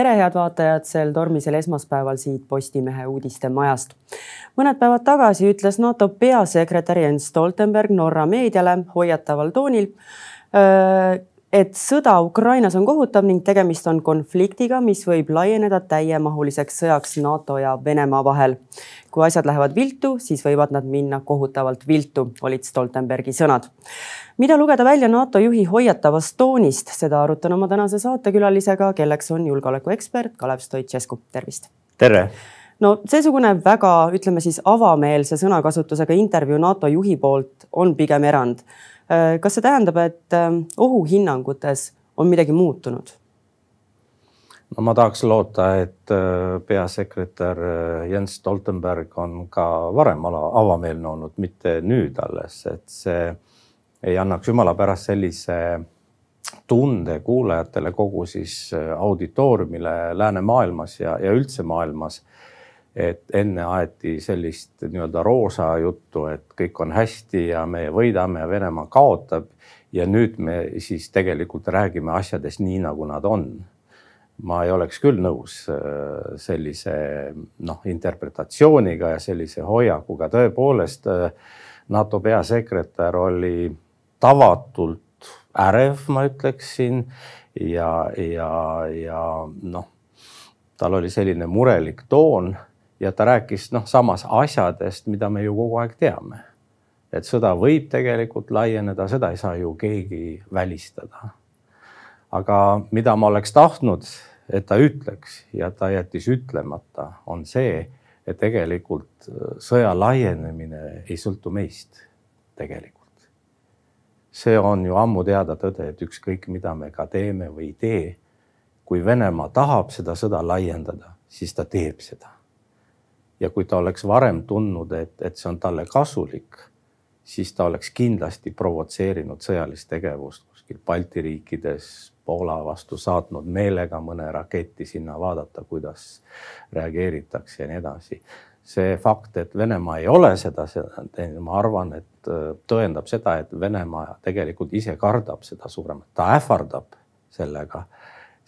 tere, head vaatajad, sel tormisel esmaspäeval siit Postimehe uudistemajast. mõned päevad tagasi ütles NATO peasekretär Jens Stoltenberg Norra meediale hoiataval toonil, et sõda Ukrainas on kohutav ning tegemist on konfliktiga, mis võib laieneda täiemahuliseks sõjaks NATO ja Venemaa vahel. kui asjad lähevad viltu, siis võivad nad minna kohutavalt viltu, olid Stoltenbergi sõnad. mida lugeda välja NATO juhi hoiatavast toonist, seda arutan oma tänase saatekülalisega, kelleks on julgeolekuekspert Kalev Stoicescu, tervist. tere no seesugune väga, ütleme siis avameelse sõnakasutusega intervjuu NATO juhi poolt on pigem erand kas see tähendab, et ähm, ohuhinnangutes on midagi muutunud? no ma tahaks loota, et äh, peasekretär äh, Jens Stoltenberg on ka varem avameelne olnud, mitte nüüd alles, et see ei annaks jumala pärast sellise tunde kuulajatele kogu siis auditooriumile läänemaailmas ja, ja üldse maailmas et enne aeti sellist nii-öelda roosa juttu, et kõik on hästi ja me võidame Venemaa kaotab. ja nüüd me siis tegelikult räägime asjadest nii, nagu nad on. ma ei oleks küll nõus äh, sellise noh, interpretatsiooniga ja sellise hoiakuga, tõepoolest äh, NATO peasekretär oli tavatult ärev, ma ütleksin ja, ja, ja noh, tal oli selline murelik toon ja ta rääkis noh, samas asjadest, mida me ju kogu aeg teame. et sõda võib tegelikult laieneda, seda ei saa ju keegi välistada. aga mida ma oleks tahtnud, et ta ütleks ja ta jättis ütlemata, on see, et tegelikult sõja laienemine ei sõltu meist tegelikult. see on ju ammu teada tõde, et ükskõik, mida me ka teeme või ei tee, kui Venemaa tahab seda sõda laiendada, siis ta teeb seda ja kui ta oleks varem tundnud, et, et see on talle kasulik, siis ta oleks kindlasti provotseerinud sõjalist tegevust kuskil Balti riikides, Poola vastu saatnud meelega mõne raketi sinna vaadata, kuidas reageeritakse ja nii edasi. see fakt, et Venemaa ei ole seda, seda teinud, ma arvan, et äh, tõendab seda, et Venemaa tegelikult ise kardab seda suuremat, ta ähvardab sellega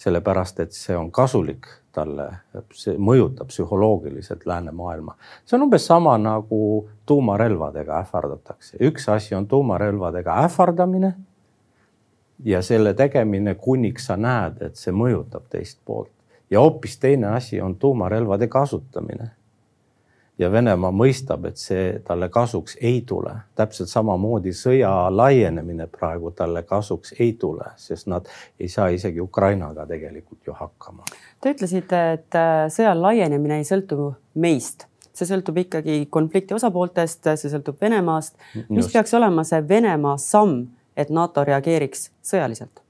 sellepärast et see on kasulik talle, see mõjutab psühholoogiliselt läänemaailma. see on umbes sama nagu tuumarelvadega ähvardatakse, üks asi on tuumarelvadega ähvardamine. ja selle tegemine, kuniks sa näed, et see mõjutab teist poolt ja hoopis teine asi on tuumarelvade kasutamine ja Venemaa mõistab, et see talle kasuks ei tule. täpselt samamoodi sõja laienemine praegu talle kasuks ei tule, sest nad ei saa isegi Ukrainaga tegelikult ju hakkama. Te ütlesite, et äh, sõja laienemine ei sõltu meist, see sõltub ikkagi konflikti osapooltest, see sõltub Venemaast. mis Just. peaks olema see Venemaa samm, et NATO reageeriks sõjaliselt?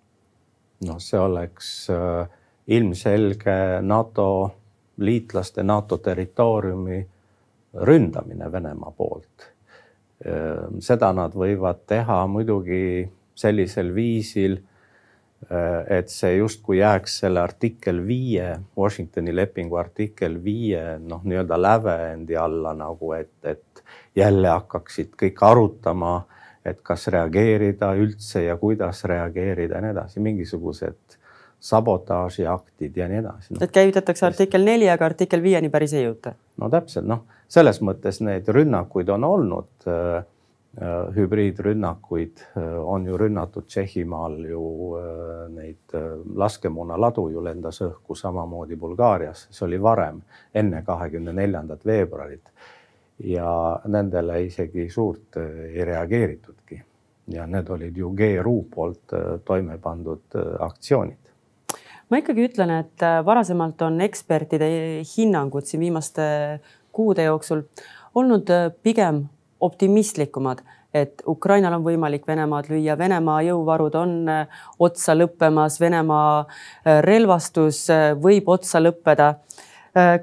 noh, see oleks äh, ilmselge NATO liitlaste, NATO territooriumi ründamine Venemaa poolt. Ehm, seda nad võivad teha muidugi sellisel viisil, et see justkui jääks selle artikkel viie, Washingtoni lepingu artikkel viie noh, nii-öelda lävendi alla nagu, et, et jälle hakkaksid kõik arutama, et kas reageerida üldse ja kuidas reageerida ja nii edasi, mingisugused sabotaažiaktid ja nii edasi no.. et käivitatakse artikkel neli, aga artikkel viieni päris ei jõuta? no täpselt noh, selles mõttes neid rünnakuid on olnud äh, äh,. Hübriidrünnakuid äh, on ju rünnatud Tšehhimaal ju äh, neid äh, laskemoonaladu ju lendas õhku samamoodi Bulgaarias, see oli varem, enne kahekümne neljandat veebruarit. ja nendele isegi suurt äh, ei reageeritudki ja need olid ju GRU poolt toime pandud aktsioonid ma ikkagi ütlen, et äh, varasemalt on ekspertide hinnangud siin viimaste kuude jooksul olnud äh, pigem optimistlikumad, et Ukrainal on võimalik Venemaad lüüa, Venemaa jõuvarud on äh, otsa lõppemas, Venemaa relvastus võib otsa lõppeda.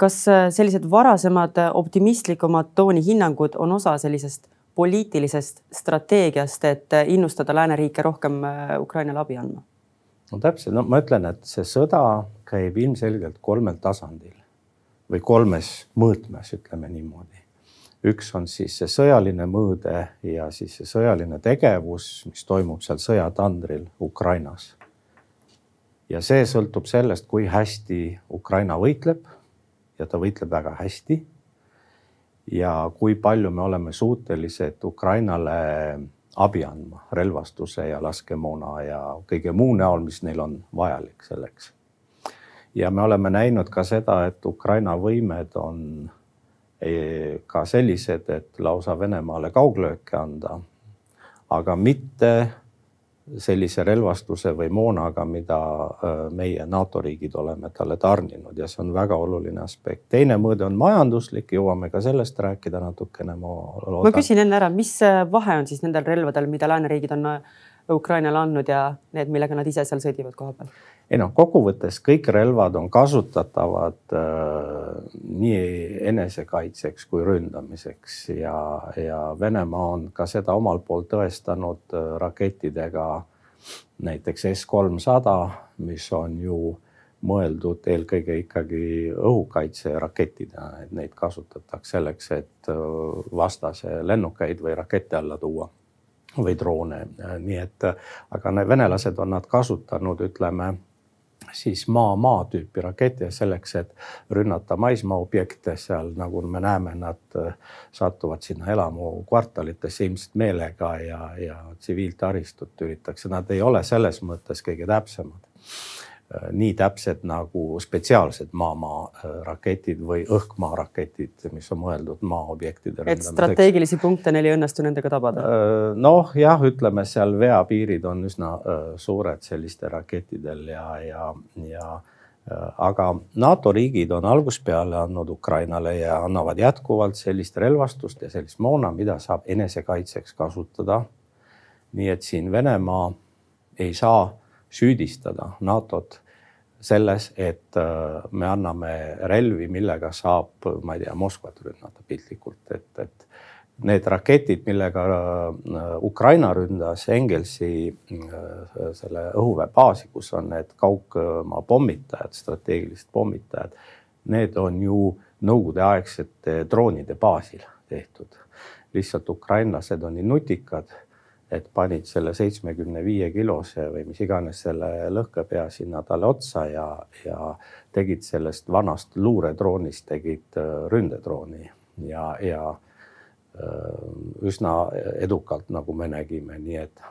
kas sellised varasemad optimistlikumad tooni hinnangud on osa sellisest poliitilisest strateegiast, et innustada lääneriike rohkem Ukrainale abi andma? no täpselt, no ma ütlen, et see sõda käib ilmselgelt kolmel tasandil või kolmes mõõtmes, ütleme niimoodi. Üks on siis see sõjaline mõõde ja siis see sõjaline tegevus, mis toimub seal sõjatandril Ukrainas. ja see sõltub sellest, kui hästi Ukraina võitleb ja ta võitleb väga hästi. ja kui palju me oleme suutelised Ukrainale abi andma relvastuse ja laskemoona ja kõige muu näol, mis neil on vajalik selleks. ja me oleme näinud ka seda, et Ukraina võimed on ka sellised, et lausa Venemaale kauglööke anda, aga mitte sellise relvastuse või moonaga, mida meie NATO riigid oleme talle tarninud ja see on väga oluline aspekt. teine mõõde on majanduslik, jõuame ka sellest rääkida natukene. ma küsin enne ära, mis vahe on siis nendel relvadel, mida lääneriigid on Ukrainale andnud ja need, millega nad ise seal sõdivad koha peal? Ei noh, kokkuvõttes kõik relvad on kasutatavad äh, nii enesekaitseks kui ründamiseks ja, ja Venemaa on ka seda omalt poolt tõestanud äh, rakettidega. näiteks S kolmsada, mis on ju mõeldud eelkõige ikkagi õhukaitserakettidena, et neid kasutatakse selleks, et äh, vastase lennukeid või rakette alla tuua või droone, nii et aga venelased on nad kasutanud, ütleme siis maa-maa tüüpi rakette selleks, et rünnata maismaaobjekte seal, nagu me näeme, nad äh, satuvad sinna elamukvartalitesse ilmselt meelega ja, ja tsiviiltaristut üritatakse, nad ei ole selles mõttes kõige täpsemad nii täpsed nagu spetsiaalsed maa-maa äh, raketid või õhk-maa raketid, mis on mõeldud maaobjektide. et strateegilisi punkte neil ei õnnestu nendega tabada? Äh, noh, jah, ütleme seal veapiirid on üsna suured sellistel rakettidel ja, ja, ja aga NATO riigid on algusest peale andnud Ukrainale ja annavad jätkuvalt sellist relvastust ja sellist moona, mida saab enesekaitseks kasutada. nii et siin Venemaa ei saa süüdistada NATO-t selles, et äh, me anname relvi, millega saab, ma ei tea, Moskvat rünnata piltlikult, et, et need raketid, millega äh, Ukraina ründas Engelsi äh, selle õhuväebaasi, kus on need kaugmaa pommitajad, strateegilised pommitajad, need on ju nõukogudeaegsete droonide baasil tehtud. lihtsalt ukrainlased on nii nutikad et panid selle seitsmekümne viie kilose või mis iganes selle lõhkepea sinna talle otsa ja, ja tegid sellest vanast luuredroonist tegid äh, ründedrooni. Ja, ja äh, üsna edukalt, nagu me nägime, nii et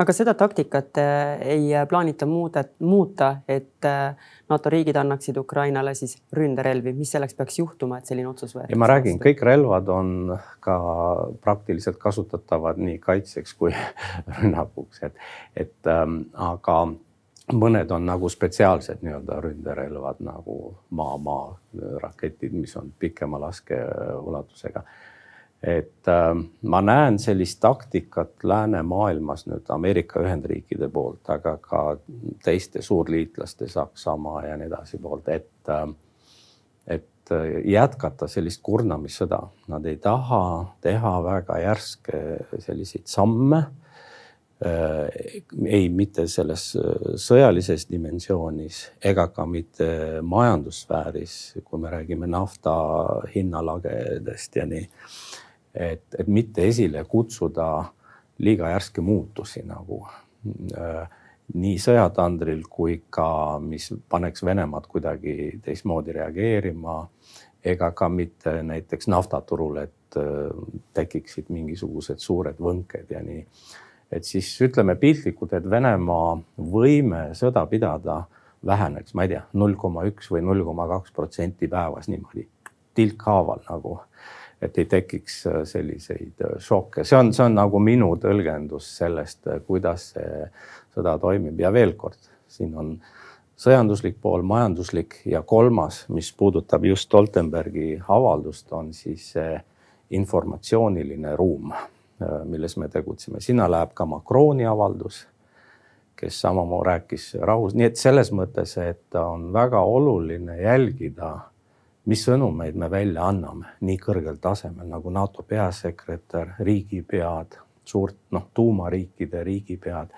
aga seda taktikat äh, ei plaanita muuda, muuta, et äh, NATO riigid annaksid Ukrainale siis ründerelvi, mis selleks peaks juhtuma, et selline otsus võetakse? ja ma räägin, kõik relvad on ka praktiliselt kasutatavad nii kaitseks kui rünnakuks, et, et ähm, aga mõned on nagu spetsiaalsed nii-öelda ründerelvad nagu maa-maa raketid, mis on pikema laskeulatusega et äh, ma näen sellist taktikat läänemaailmas nüüd Ameerika Ühendriikide poolt, aga ka teiste suurliitlaste, Saksamaa ja nii edasi poolt, et äh,, et jätkata sellist kurnamissõda. Nad ei taha teha väga järske selliseid samme äh,. ei, mitte selles sõjalises dimensioonis ega ka mitte majandussfääris, kui me räägime nafta hinnalagedest ja nii et, et mitte esile kutsuda liiga järske muutusi nagu äh, nii sõjatandril kui ka, mis paneks Venemaad kuidagi teistmoodi reageerima ega ka mitte näiteks naftaturul, et äh, tekiksid mingisugused suured võnked ja nii. et siis ütleme piltlikult, et Venemaa võime sõda pidada väheneks, ma ei tea, null koma üks või null koma kaks protsenti päevas niimoodi tilkhaaval nagu et ei tekiks äh, selliseid äh, šokke, see on, see on nagu minu tõlgendus sellest, äh, kuidas see sõda toimib. Ja veel kord, siin on sõjanduslik pool, majanduslik ja kolmas, mis puudutab just Stoltenbergi avaldust, on siis informatsiooniline ruum, milles me tegutseme, sinna läheb ka Macroni avaldus, kes samamoodi rääkis rahus, nii et selles mõttes, et on väga oluline jälgida mis sõnumeid me välja anname nii kõrgel tasemel nagu NATO peasekretär, riigipead, suurt noh, tuumariikide riigipead.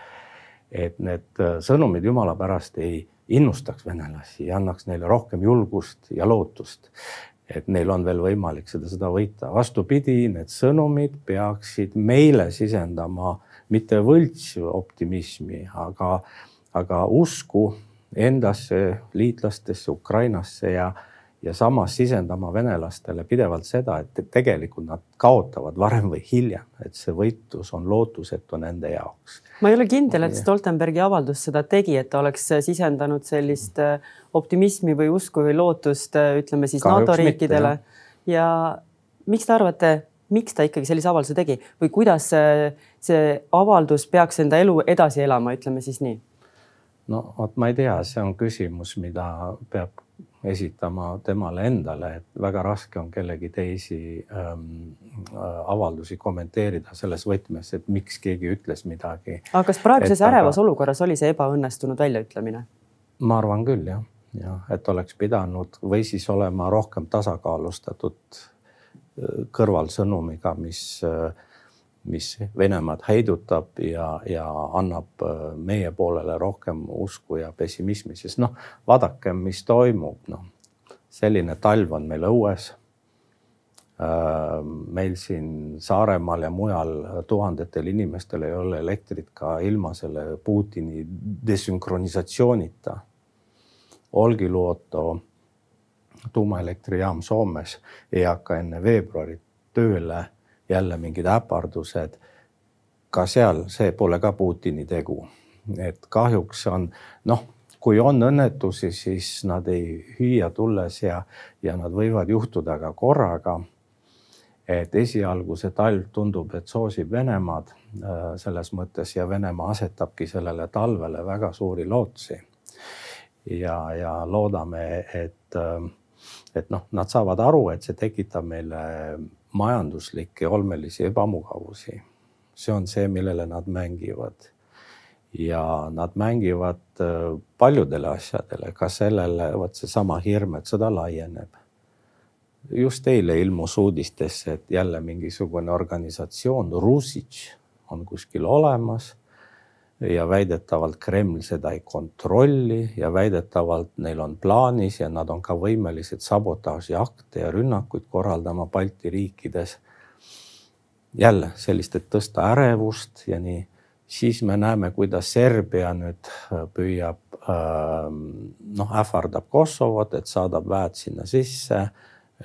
et need äh, sõnumid jumala pärast ei innustaks venelasi ja annaks neile rohkem julgust ja lootust, et neil on veel võimalik seda sõda võita. vastupidi, need sõnumid peaksid meile sisendama mitte võltsoptimismi, aga aga usku endasse, liitlastesse, Ukrainasse ja ja samas sisendama venelastele pidevalt seda, et tegelikult nad kaotavad varem või hiljem, et see võitlus on lootusetu nende jaoks. ma ei ole kindel, et Stoltenbergi avaldus seda tegi, et ta oleks sisendanud sellist äh, optimismi või usku või lootust, äh, ütleme siis Kahjuks NATO riikidele. ja miks te arvate, miks ta ikkagi sellise avalduse tegi või kuidas see, see avaldus peaks enda elu edasi elama, ütleme siis nii? no vot, ma ei tea, see on küsimus, mida peab esitama temale endale, et väga raske on kellegi teisi ähm, äh, avaldusi kommenteerida selles võtmes, et miks keegi ütles midagi. aga kas praeguses et, ärevas aga... olukorras oli see ebaõnnestunud väljaütlemine? ma arvan küll jah, jah, et oleks pidanud või siis olema rohkem tasakaalustatud äh, kõrvalsõnumiga, mis äh, mis Venemaad heidutab ja, ja annab äh, meie poolele rohkem usku ja pessimismi, sest noh, vaadake, mis toimub, noh, selline talv on meil õues. Äh, meil siin Saaremaal ja mujal tuhandetel inimestel ei ole elektrit ka ilma selle Putini desünkronisatsioonita. Olkiluoto tuumaelektrijaam Soomes ei hakka enne veebruari tööle jälle mingid äpardused. ka seal, see pole ka Putini tegu. et kahjuks on noh, kui on õnnetusi, siis nad ei hüüa tulles ja, ja nad võivad juhtuda ka korraga. et esialgu see talv tundub, et soosib Venemaad äh, selles mõttes ja Venemaa asetabki sellele talvele väga suuri lootsi. ja, ja loodame, et, äh, et noh, nad saavad aru, et see tekitab meile majanduslikke olmelisi ebamugavusi. see on see, millele nad mängivad. ja nad mängivad äh, paljudele asjadele, ka sellele, vot seesama hirm, et sõda laieneb. just eile ilmus uudistesse, et jälle mingisugune organisatsioon, Rusitš on kuskil olemas ja väidetavalt Kreml seda ei kontrolli ja väidetavalt neil on plaanis ja nad on ka võimelised sabotaažiakte ja rünnakuid korraldama Balti riikides. jälle sellist, et tõsta ärevust ja nii, siis me näeme, kuidas Serbia nüüd äh, püüab ähm, noh, ähvardab Kosovot, et saadab väed sinna sisse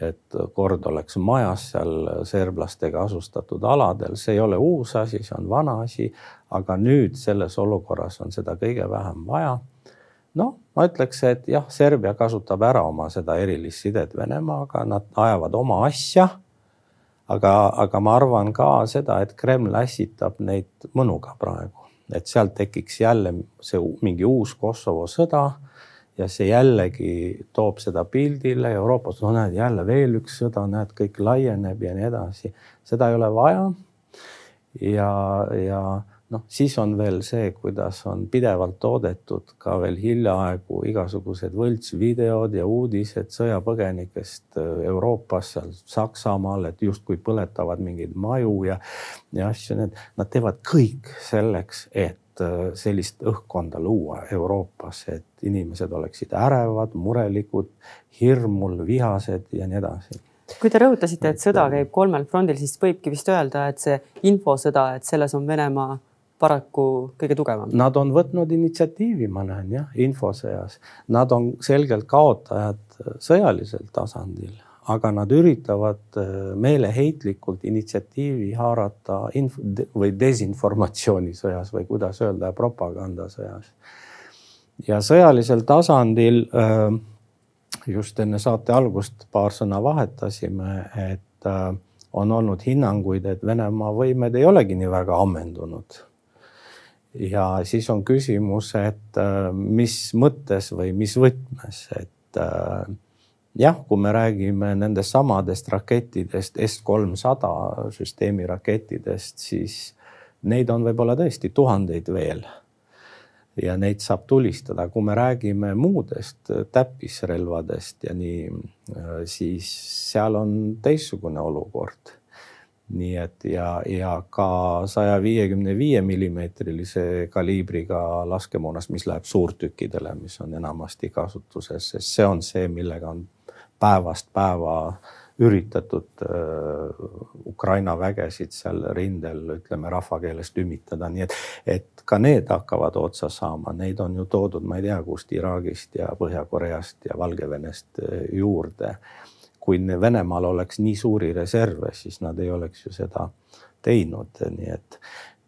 et kord oleks majas seal serblastega asustatud aladel, see ei ole uus asi, see on vana asi, aga nüüd selles olukorras on seda kõige vähem vaja. noh, ma ütleks, et jah, Serbia kasutab ära oma seda erilist sidet Venemaaga, nad ajavad oma asja. aga, aga ma arvan ka seda, et Kreml ässitab neid mõnuga praegu, et sealt tekiks jälle see mingi uus Kosovo sõda ja see jällegi toob seda pildile Euroopas, no näed jälle veel üks sõda, näed, kõik laieneb ja nii edasi. seda ei ole vaja. ja, ja noh, siis on veel see, kuidas on pidevalt toodetud ka veel hiljaaegu igasugused võltsvideod ja uudised sõjapõgenikest Euroopas, seal Saksamaal, et justkui põletavad mingeid maju ja, ja asju, need, nad teevad kõik selleks, et Äh, sellist õhkkonda luua Euroopas, et inimesed oleksid ärevad, murelikud, hirmul, vihased ja nii edasi kui te rõhutasite, et sõda käib kolmel frondil, siis võibki vist öelda, et see infosõda, et selles on Venemaa paraku kõige tugevam. Nad on võtnud initsiatiivi, ma näen jah, infosõjas. Nad on selgelt kaotajad sõjalisel tasandil aga nad üritavad äh, meeleheitlikult initsiatiivi haarata inf- või desinformatsioonisõjas või kuidas öelda, propagandasõjas. ja sõjalisel tasandil äh, just enne saate algust paar sõna vahetasime, et äh, on olnud hinnanguid, et Venemaa võimed ei olegi nii väga ammendunud. ja siis on küsimus, et mis mõttes või mis võtmes, et jah, kui me räägime nendest samadest rakettidest, S-kolmsada süsteemi rakettidest, siis neid on võib-olla tõesti tuhandeid veel. ja neid saab tulistada, kui me räägime muudest täppisrelvadest ja nii, siis seal on teistsugune olukord nii et ja, ja ka saja viiekümne viie millimeetrilise kaliibriga laskemoonas, mis läheb suurtükkidele, mis on enamasti kasutuses, sest see on see, millega on päevast päeva üritatud äh, Ukraina vägesid seal rindel, ütleme rahvakeeles tümitada, nii et, et ka need hakkavad otsa saama, neid on ju toodud, ma ei tea, kust Iraagist ja Põhja-Koreast ja Valgevenest äh, juurde. kui Venemaal oleks nii suuri reserve, siis nad ei oleks ju seda teinud, nii et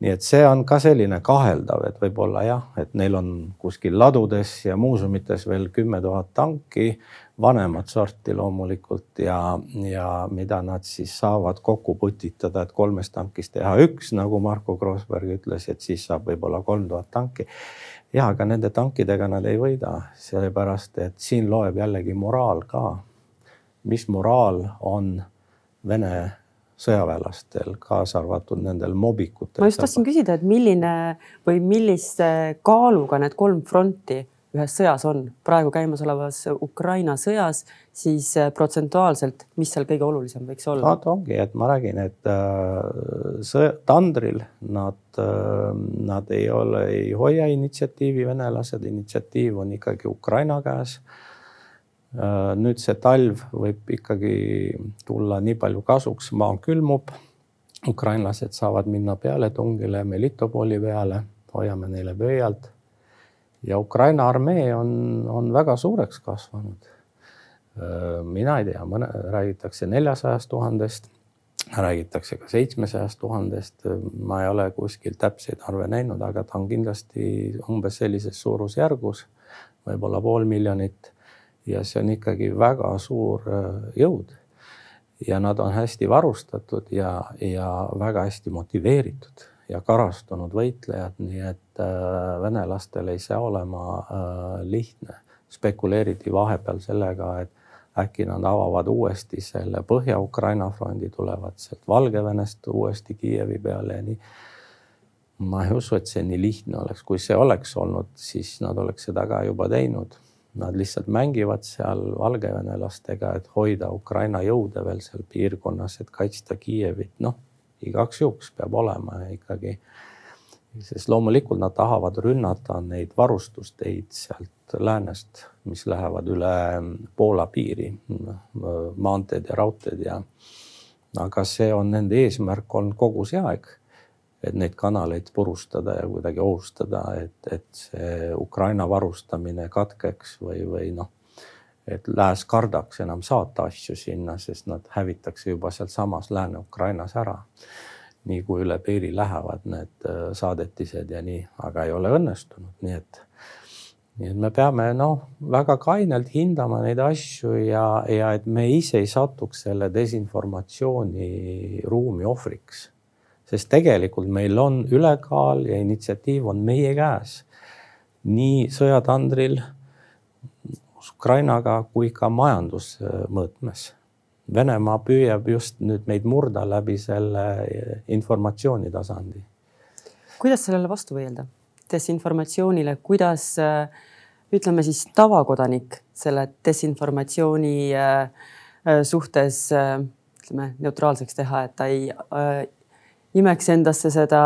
nii et see on ka selline kaheldav, et võib-olla jah, et neil on kuskil ladudes ja muuseumites veel kümme tuhat tanki, vanemat sorti loomulikult ja, ja mida nad siis saavad kokku putitada, et kolmest tankist teha üks, nagu Marko Kroosberg ütles, et siis saab võib-olla kolm tuhat tanki. ja aga nende tankidega nad ei võida, sellepärast et siin loeb jällegi moraal ka. mis moraal on Vene sõjaväelastel, kaasa arvatud nendel mobikutel. ma just tahtsin küsida, et milline või millise kaaluga need kolm fronti ühes sõjas on praegu käimasolevas Ukraina sõjas, siis äh, protsentuaalselt, mis seal kõige olulisem võiks olla? vot ongi, et ma räägin, et äh, sõja, tandril nad äh,, nad ei ole, ei hoia initsiatiivi, venelased, initsiatiiv on ikkagi Ukraina käes nüüd see talv võib ikkagi tulla nii palju kasuks, maa külmub. ukrainlased saavad minna pealetungile Melitopoli peale, hoiame neile pöialt. ja Ukraina armee on, on väga suureks kasvanud. Äh, mina ei tea, mõne räägitakse neljasajast tuhandest, räägitakse ka seitsmesajast tuhandest. ma ei ole kuskil täpseid arve näinud, aga ta on kindlasti umbes sellises suurusjärgus, võib-olla pool miljonit ja see on ikkagi väga suur äh, jõud. ja nad on hästi varustatud ja, ja väga hästi motiveeritud ja karastunud võitlejad, nii et äh, venelastel ei saa olema äh, lihtne. spekuleeriti vahepeal sellega, et äkki nad avavad uuesti selle Põhja-Ukraina frondi, tulevad sealt Valgevenest uuesti Kiievi peale ja nii ma ei usu, et see nii lihtne oleks, kui see oleks olnud, siis nad oleks seda ka juba teinud Nad lihtsalt mängivad seal valgevenelastega, et hoida Ukraina jõude veel seal piirkonnas, et kaitsta Kiievit, noh igaks juhuks peab olema ikkagi. sest loomulikult nad tahavad rünnata neid varustusteid sealt läänest, mis lähevad üle Poola piiri, maanteed ja raudteed ja aga see on nende eesmärk olnud kogu see aeg et neid kanaleid purustada ja kuidagi ohustada, et, et see Ukraina varustamine katkeks või, või noh, et lääs kardaks enam saata asju sinna, sest nad hävitakse juba sealsamas Lääne-Ukrainas ära. nii kui üle piiri lähevad need äh, saadetised ja nii, aga ei ole õnnestunud, nii et nii et me peame noh, väga kainelt hindama neid asju ja, ja et me ise ei satuks selle desinformatsiooni ruumi ohvriks sest tegelikult meil on ülekaal ja initsiatiiv on meie käes. nii sõjatandril Ukrainaga kui ka majandusmõõtmes. Venemaa püüab just nüüd meid murda läbi selle informatsiooni tasandi. kuidas sellele vastu võidelda, desinformatsioonile, kuidas ütleme siis tavakodanik selle desinformatsiooni äh, äh, suhtes ütleme neutraalseks teha, et ta ei äh, imeks endasse seda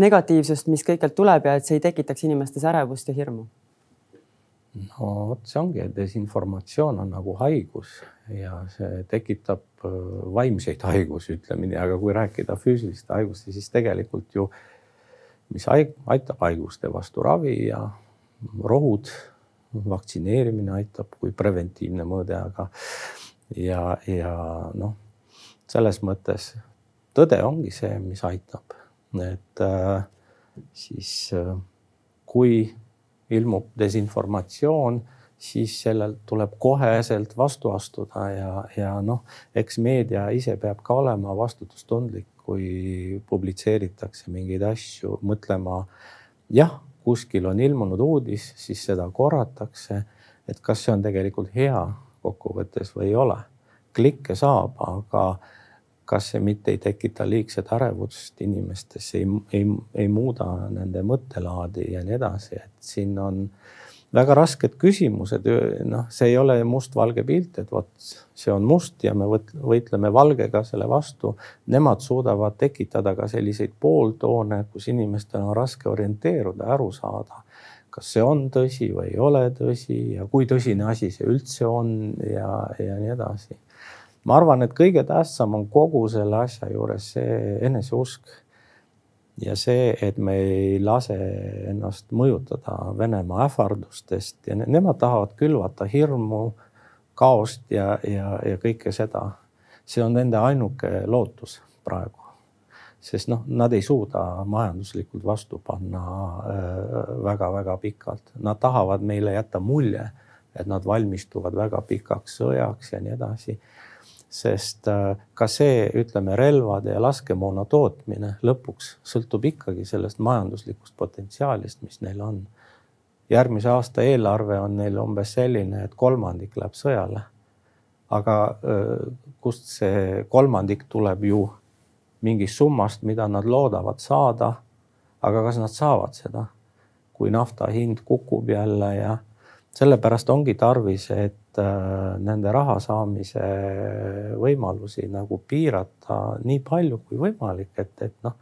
negatiivsust, mis kõikjalt tuleb ja et see ei tekitaks inimestes ärevust ja hirmu? no vot, see ongi, desinformatsioon on nagu haigus ja see tekitab äh, vaimseid haigusi, ütleme nii, aga kui rääkida füüsiliste haiguste, siis tegelikult ju, mis aitab haiguste vastu ravi ja rohud, vaktsineerimine aitab kui preventiivne mõõde, aga ja, ja noh, selles mõttes tõde ongi see, mis aitab, et äh, siis äh, kui ilmub desinformatsioon, siis sellel tuleb koheselt vastu astuda ja, ja noh, eks meedia ise peab ka olema vastutustundlik, kui publitseeritakse mingeid asju, mõtlema jah, kuskil on ilmunud uudis, siis seda korratakse, et kas see on tegelikult hea kokkuvõttes või ei ole. klikke saab, aga kas see mitte ei tekita liigset ärevust inimestes, ei, ei, ei muuda nende mõttelaadi ja nii edasi, et siin on väga rasked küsimused, noh, see ei ole mustvalge pilt, et vot see on must ja me võitleme valgega selle vastu. Nemad suudavad tekitada ka selliseid pooltoone, kus inimestel on raske orienteeruda, aru saada, kas see on tõsi või ei ole tõsi ja kui tõsine asi see üldse on ja, ja nii edasi ma arvan, et kõige tähtsam on kogu selle asja juures see eneseusk. ja see, et me ei lase ennast mõjutada Venemaa ähvardustest ja ne nemad tahavad külvata hirmu, kaost ja, ja, ja kõike seda. see on nende ainuke lootus praegu sest noh, nad ei suuda majanduslikult vastu panna väga-väga äh, pikalt, nad tahavad meile jätta mulje, et nad valmistuvad väga pikaks sõjaks ja nii edasi. Sest äh, ka see, ütleme, relvade ja laskemoona tootmine lõpuks sõltub ikkagi sellest majanduslikust potentsiaalist, mis neil on. järgmise aasta eelarve on neil umbes selline, et kolmandik läheb sõjale. aga kust see kolmandik tuleb ju mingist summast, mida nad loodavad saada. aga kas nad saavad seda, kui nafta hind kukub jälle ja sellepärast ongi tarvis, et nende raha saamise võimalusi nagu piirata nii palju kui võimalik, et, et noh,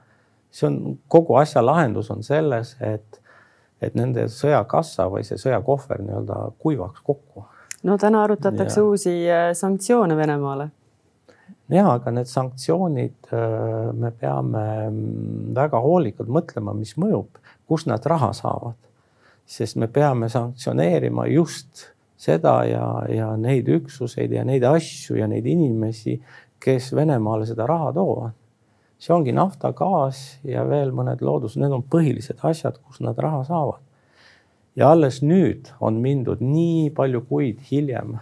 see on kogu asja lahendus on selles, et, et nende sõjakassa või see sõjakohver nii-öelda kuivaks kokku. no täna arutatakse ja. uusi äh, sanktsioone Venemaale ja, aga need sanktsioonid, äh, me peame mm, väga hoolikalt mõtlema, mis mõjub, kust nad raha saavad. sest me peame sanktsioneerima just seda ja, ja neid üksuseid ja neid asju ja neid inimesi, kes Venemaale seda raha toovad. see ongi nafta, gaas ja veel mõned loodus, need on põhilised asjad, kus nad raha saavad. ja alles nüüd on mindud nii palju kuid hiljem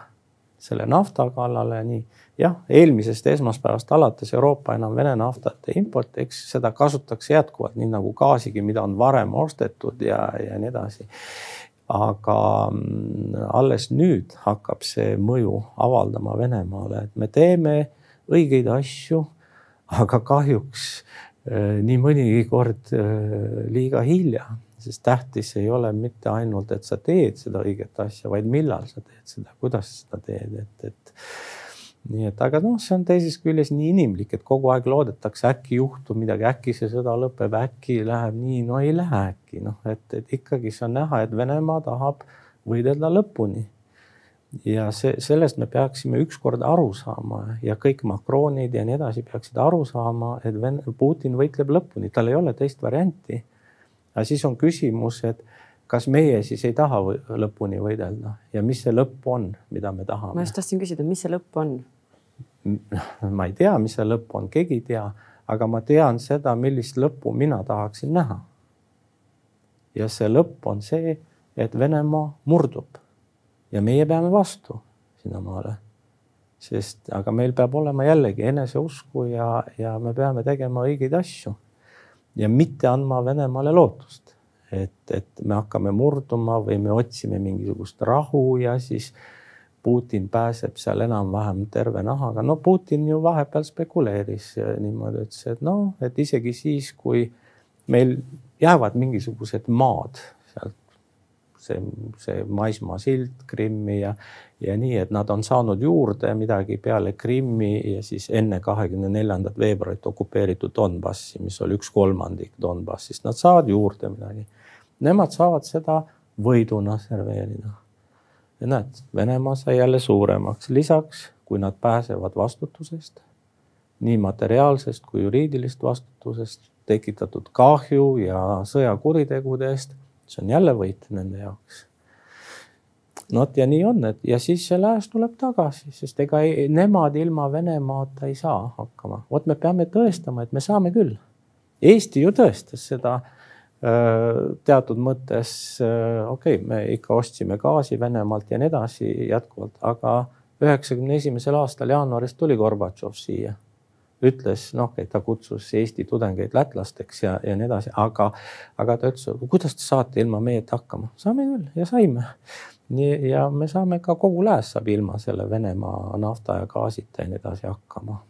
selle nafta kallale, nii jah, eelmisest esmaspäevast alates Euroopa enam Vene naftat ei importi, eks seda kasutatakse jätkuvalt, nii nagu gaasigi, mida on varem ostetud ja, ja nii edasi. Aga mm, alles nüüd hakkab see mõju avaldama Venemaale, et me teeme õigeid asju, aga kahjuks äh, nii mõnigi kord äh, liiga hilja. Sest tähtis ei ole mitte ainult, et sa teed seda õiget asja, vaid millal sa teed seda, kuidas sa seda teed, et, et nii et, aga noh, see on teisest küljest nii inimlik, et kogu aeg loodetakse, äkki juhtub midagi, äkki see sõda lõpeb, äkki läheb nii, no ei lähe äkki noh, et, et ikkagi see on näha, et Venemaa tahab võidelda lõpuni. ja see, sellest me peaksime ükskord aru saama ja kõik Macronid ja nii edasi peaksid aru saama, et Ven-, Putin võitleb lõpuni, tal ei ole teist varianti. aga siis on küsimus, et kas meie siis ei taha lõpuni võidelda ja mis see lõpp on, mida me tahame? ma just tahtsin küsida, mis see lõpp on ma ei tea, mis see lõpp on, keegi ei tea, aga ma tean seda, millist lõppu mina tahaksin näha. ja see lõpp on see, et Venemaa murdub ja meie peame vastu sinnamaale. sest, aga meil peab olema jällegi eneseusku ja, ja me peame tegema õigeid asju ja mitte andma Venemaale lootust, et, et me hakkame murduma või me otsime mingisugust rahu ja siis äh, Putin pääseb seal enam-vähem terve nahaga. no Putin ju vahepeal spekuleeris niimoodi, ütles, et noh, et isegi siis, kui meil jäävad mingisugused maad sealt, see, see maismaasild Krimmi ja, ja nii, et nad on saanud juurde midagi peale Krimmi ja siis enne kahekümne neljandat veebruarit okupeeritud Donbassi, mis oli üks kolmandik Donbassist, nad saavad juurde midagi. Nemad saavad seda võiduna serveerida ja näed, Venemaa sai jälle suuremaks, lisaks kui nad pääsevad vastutusest, nii materiaalsest kui juriidilist vastutusest, tekitatud kahju ja sõjakuritegudest, see on jälle võit nende jaoks. no vot ja nii on, et ja siis see lääs tuleb tagasi, sest ega ei, nemad ilma Venemaata ei saa hakkama. vot me peame tõestama, et me saame küll. Eesti ju tõestas seda teatud mõttes okei okay,, me ikka ostsime gaasi Venemaalt ja nii edasi jätkuvalt, aga üheksakümne esimesel aastal jaanuaris tuli Gorbatšov siia. ütles, noh, et ta kutsus Eesti tudengeid lätlasteks ja, ja nii edasi, aga, aga ta ütles, kuidas te saate ilma meieta hakkama, saame küll ja saime. nii ja me saame ka kogu lääs saab ilma selle Venemaa nafta ja gaasita ja nii edasi hakkama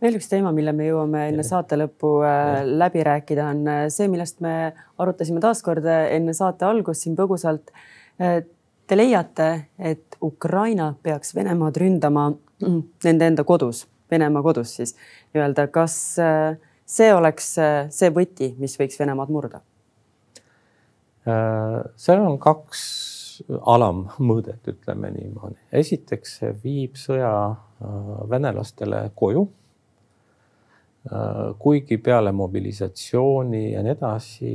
veel üks teema, mille me jõuame enne saate lõppu äh, läbi rääkida, on äh, see, millest me arutasime taaskord äh, enne saate algust siin põgusalt. Te leiate, et Ukraina peaks Venemaad ründama nende enda kodus, Venemaa kodus siis nii-öelda, kas see oleks see võti, mis võiks Venemaad murda? seal on kaks alammõõdet, ütleme niimoodi. esiteks viib sõja venelastele koju kuigi peale mobilisatsiooni ja nii edasi,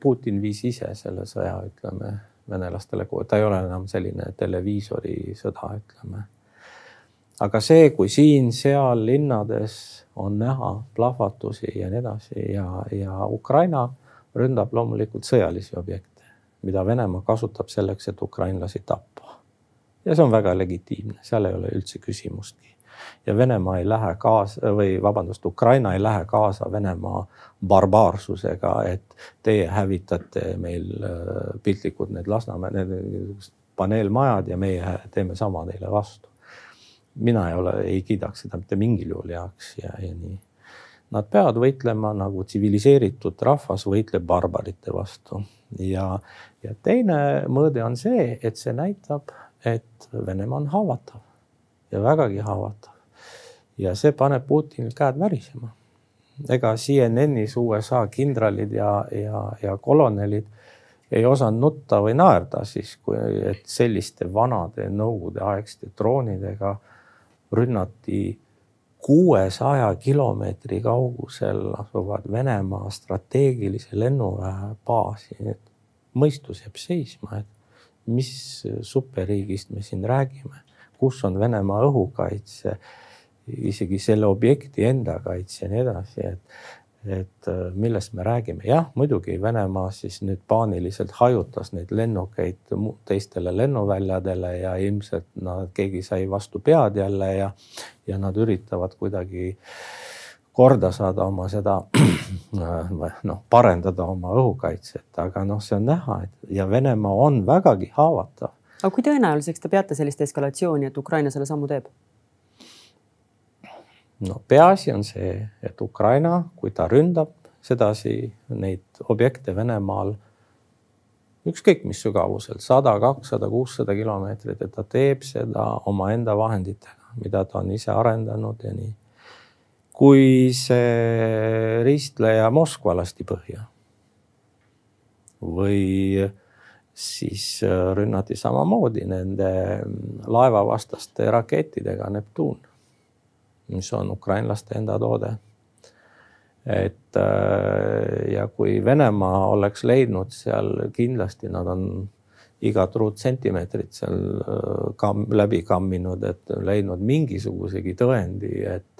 Putin viis ise selle sõja, ütleme, venelastele, ta ei ole enam selline televiisori sõda, ütleme. aga see, kui siin-seal linnades on näha plahvatusi ja nii edasi ja, ja Ukraina ründab loomulikult sõjalisi objekte, mida Venemaa kasutab selleks, et ukrainlasi tappa. ja see on väga legitiimne, seal ei ole üldse küsimustki ja Venemaa ei lähe kaasa või vabandust, Ukraina ei lähe kaasa Venemaa barbaarsusega, et teie hävitate meil äh, piltlikult need Lasnamäe, need paneelmajad ja meie teeme sama teile vastu. mina ei ole, ei kiidaks seda mitte mingil juhul heaks ja, ja nii. Nad peavad võitlema nagu tsiviliseeritud rahvas võitleb barbarite vastu ja, ja teine mõõde on see, et see näitab, et Venemaa on haavatav ja vägagi haavatav ja see paneb Putinil käed värisema. ega CNN-is USA kindralid ja, ja, ja kolonelid ei osanud nutta või naerda siis, kui, et selliste vanade nõukogudeaegsete droonidega rünnati kuuesaja kilomeetri kaugusel asuvad Venemaa strateegilise lennuväe baasi. mõistus jääb seisma, et mis superriigist me siin räägime, kus on Venemaa õhukaitse isegi selle objekti enda kaitse ja nii edasi, et, et äh, millest me räägime. jah, muidugi Venemaa siis nüüd paaniliselt hajutas neid lennukeid teistele lennuväljadele ja ilmselt nad, keegi sai vastu pead jälle ja, ja nad üritavad kuidagi korda saada oma seda noh, parendada oma õhukaitset, aga noh, see on näha, et ja Venemaa on vägagi haavatav. Aga kui tõenäoliseks te peate sellist eskalatsiooni, et Ukraina selle sammu teeb? no peaasi on see, et Ukraina, kui ta ründab sedasi neid objekte Venemaal, ükskõik mis sügavuselt, sada, kakssada, kuussada kilomeetrit, et ta teeb seda omaenda vahenditega, mida ta on ise arendanud ja nii. kui see ristleja Moskva lasti põhja või siis rünnati samamoodi nende laevavastaste rakettidega Neptuun mis on ukrainlaste enda toode. et äh, ja kui Venemaa oleks leidnud seal kindlasti nad on igat ruutsentimeetrit seal äh, kamm, läbi kamminud, et leidnud mingisugusegi tõendi, et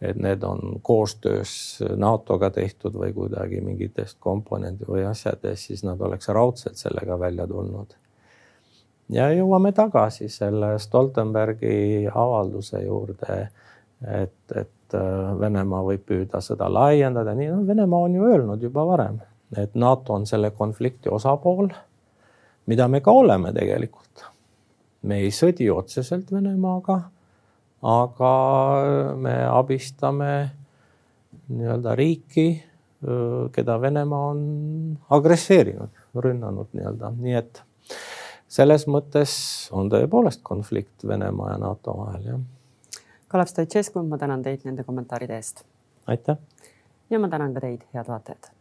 et need on koostöös NATO-ga tehtud või kuidagi mingitest komponendi või asjadest, siis nad oleks raudselt sellega välja tulnud. ja jõuame tagasi selle Stoltenbergi avalduse juurde et, et äh, Venemaa võib püüda sõda laiendada, nii no Venemaa on ju öelnud juba varem, et NATO on selle konflikti osapool, mida me ka oleme tegelikult. me ei sõdi otseselt Venemaaga, aga me abistame nii-öelda riiki, keda Venemaa on agresseerinud, rünnanud nii-öelda, nii et selles mõttes on tõepoolest konflikt Venemaa ja NATO vahel, jah Kalev Stoicescu, ma tänan teid nende kommentaaride eest. aitäh. ja ma tänan ka teid, head vaatajad